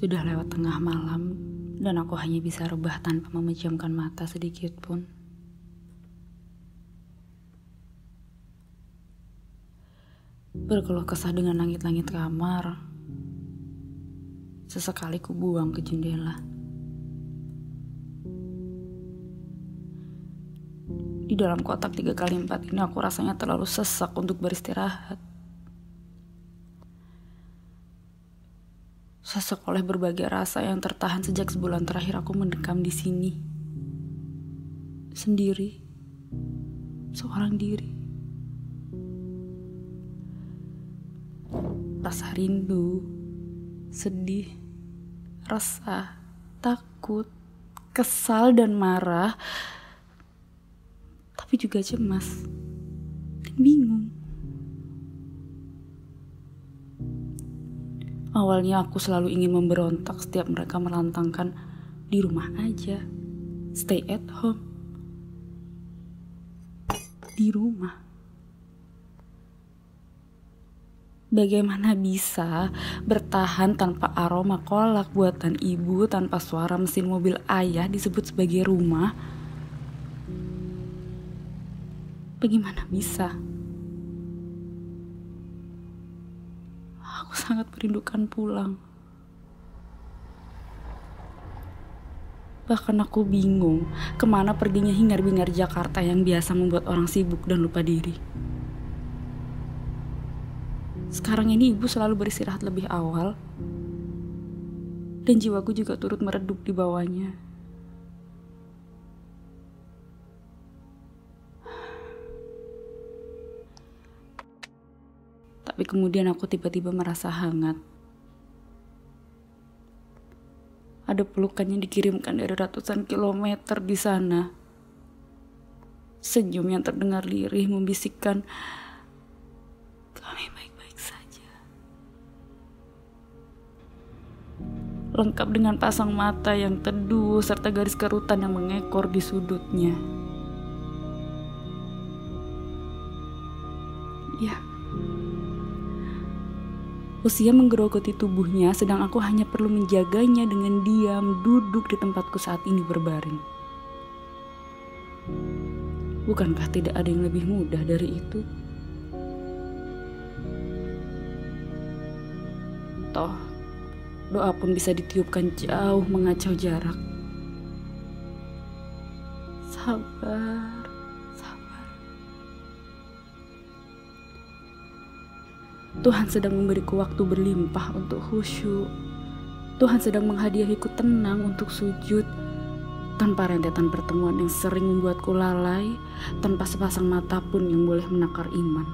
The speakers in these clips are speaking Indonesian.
Sudah lewat tengah malam dan aku hanya bisa rebah tanpa memejamkan mata sedikit pun. Berkeluh kesah dengan langit-langit kamar. Sesekali ku buang ke jendela. Di dalam kotak tiga kali empat ini aku rasanya terlalu sesak untuk beristirahat. Sesak oleh berbagai rasa yang tertahan sejak sebulan terakhir aku mendekam di sini. Sendiri. Seorang diri. Rasa rindu, sedih, resah, takut, kesal dan marah, tapi juga cemas dan bingung. Awalnya aku selalu ingin memberontak setiap mereka melantangkan di rumah aja. Stay at home. Di rumah. Bagaimana bisa bertahan tanpa aroma kolak buatan ibu, tanpa suara mesin mobil ayah disebut sebagai rumah? Bagaimana bisa? Aku sangat merindukan pulang. Bahkan aku bingung ke mana perginya hingar-bingar Jakarta yang biasa membuat orang sibuk dan lupa diri. Sekarang ini ibu selalu beristirahat lebih awal, dan jiwaku juga turut meredup di bawahnya. Tapi kemudian aku tiba-tiba merasa hangat. Ada pelukan yang dikirimkan dari ratusan kilometer di sana. Senyum yang terdengar lirih membisikkan, kami baik-baik saja. Lengkap dengan pasang mata yang teduh serta garis kerutan yang mengekor di sudutnya. Ya, Usia menggerogoti tubuhnya, sedang aku hanya perlu menjaganya dengan diam duduk di tempatku saat ini berbaring. Bukankah tidak ada yang lebih mudah dari itu? Toh, doa pun bisa ditiupkan jauh mengacau jarak. Sabar. Tuhan sedang memberiku waktu berlimpah untuk khusyuk. Tuhan sedang menghadiahiku tenang untuk sujud tanpa rentetan pertemuan yang sering membuatku lalai, tanpa sepasang mata pun yang boleh menakar iman.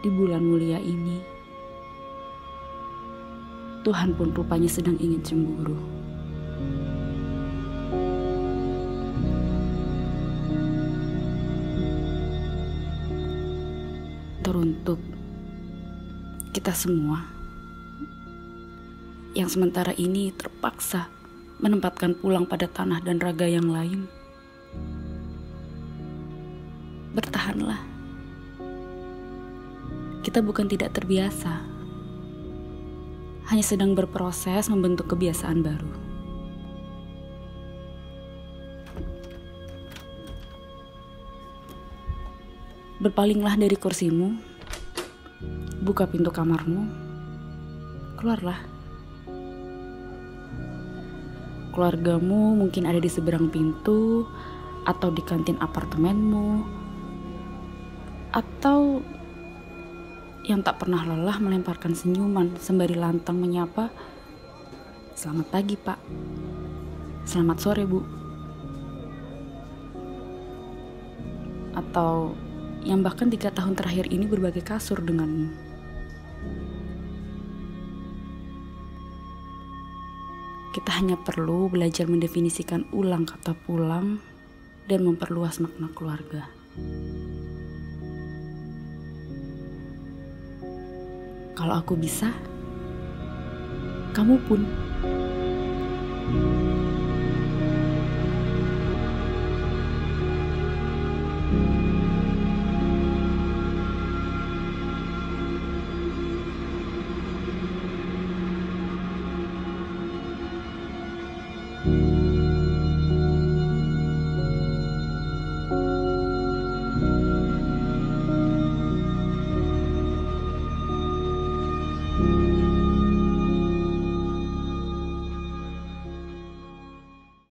Di bulan mulia ini, Tuhan pun rupanya sedang ingin cemburu. Teruntuk kita semua yang sementara ini terpaksa menempatkan pulang pada tanah dan raga yang lain. Bertahanlah. Kita bukan tidak terbiasa, hanya sedang berproses membentuk kebiasaan baru. Berpalinglah dari kursimu, buka pintu kamarmu, keluarlah. Keluargamu mungkin ada di seberang pintu, atau di kantin apartemenmu, atau yang tak pernah lelah melemparkan senyuman sembari lantang menyapa, "Selamat pagi, Pak. Selamat sore, Bu." Atau yang bahkan tiga tahun terakhir ini berbagai kasur denganmu. Kita hanya perlu belajar mendefinisikan ulang kata pulang dan memperluas makna keluarga. Kalau aku bisa, kamu pun. thank you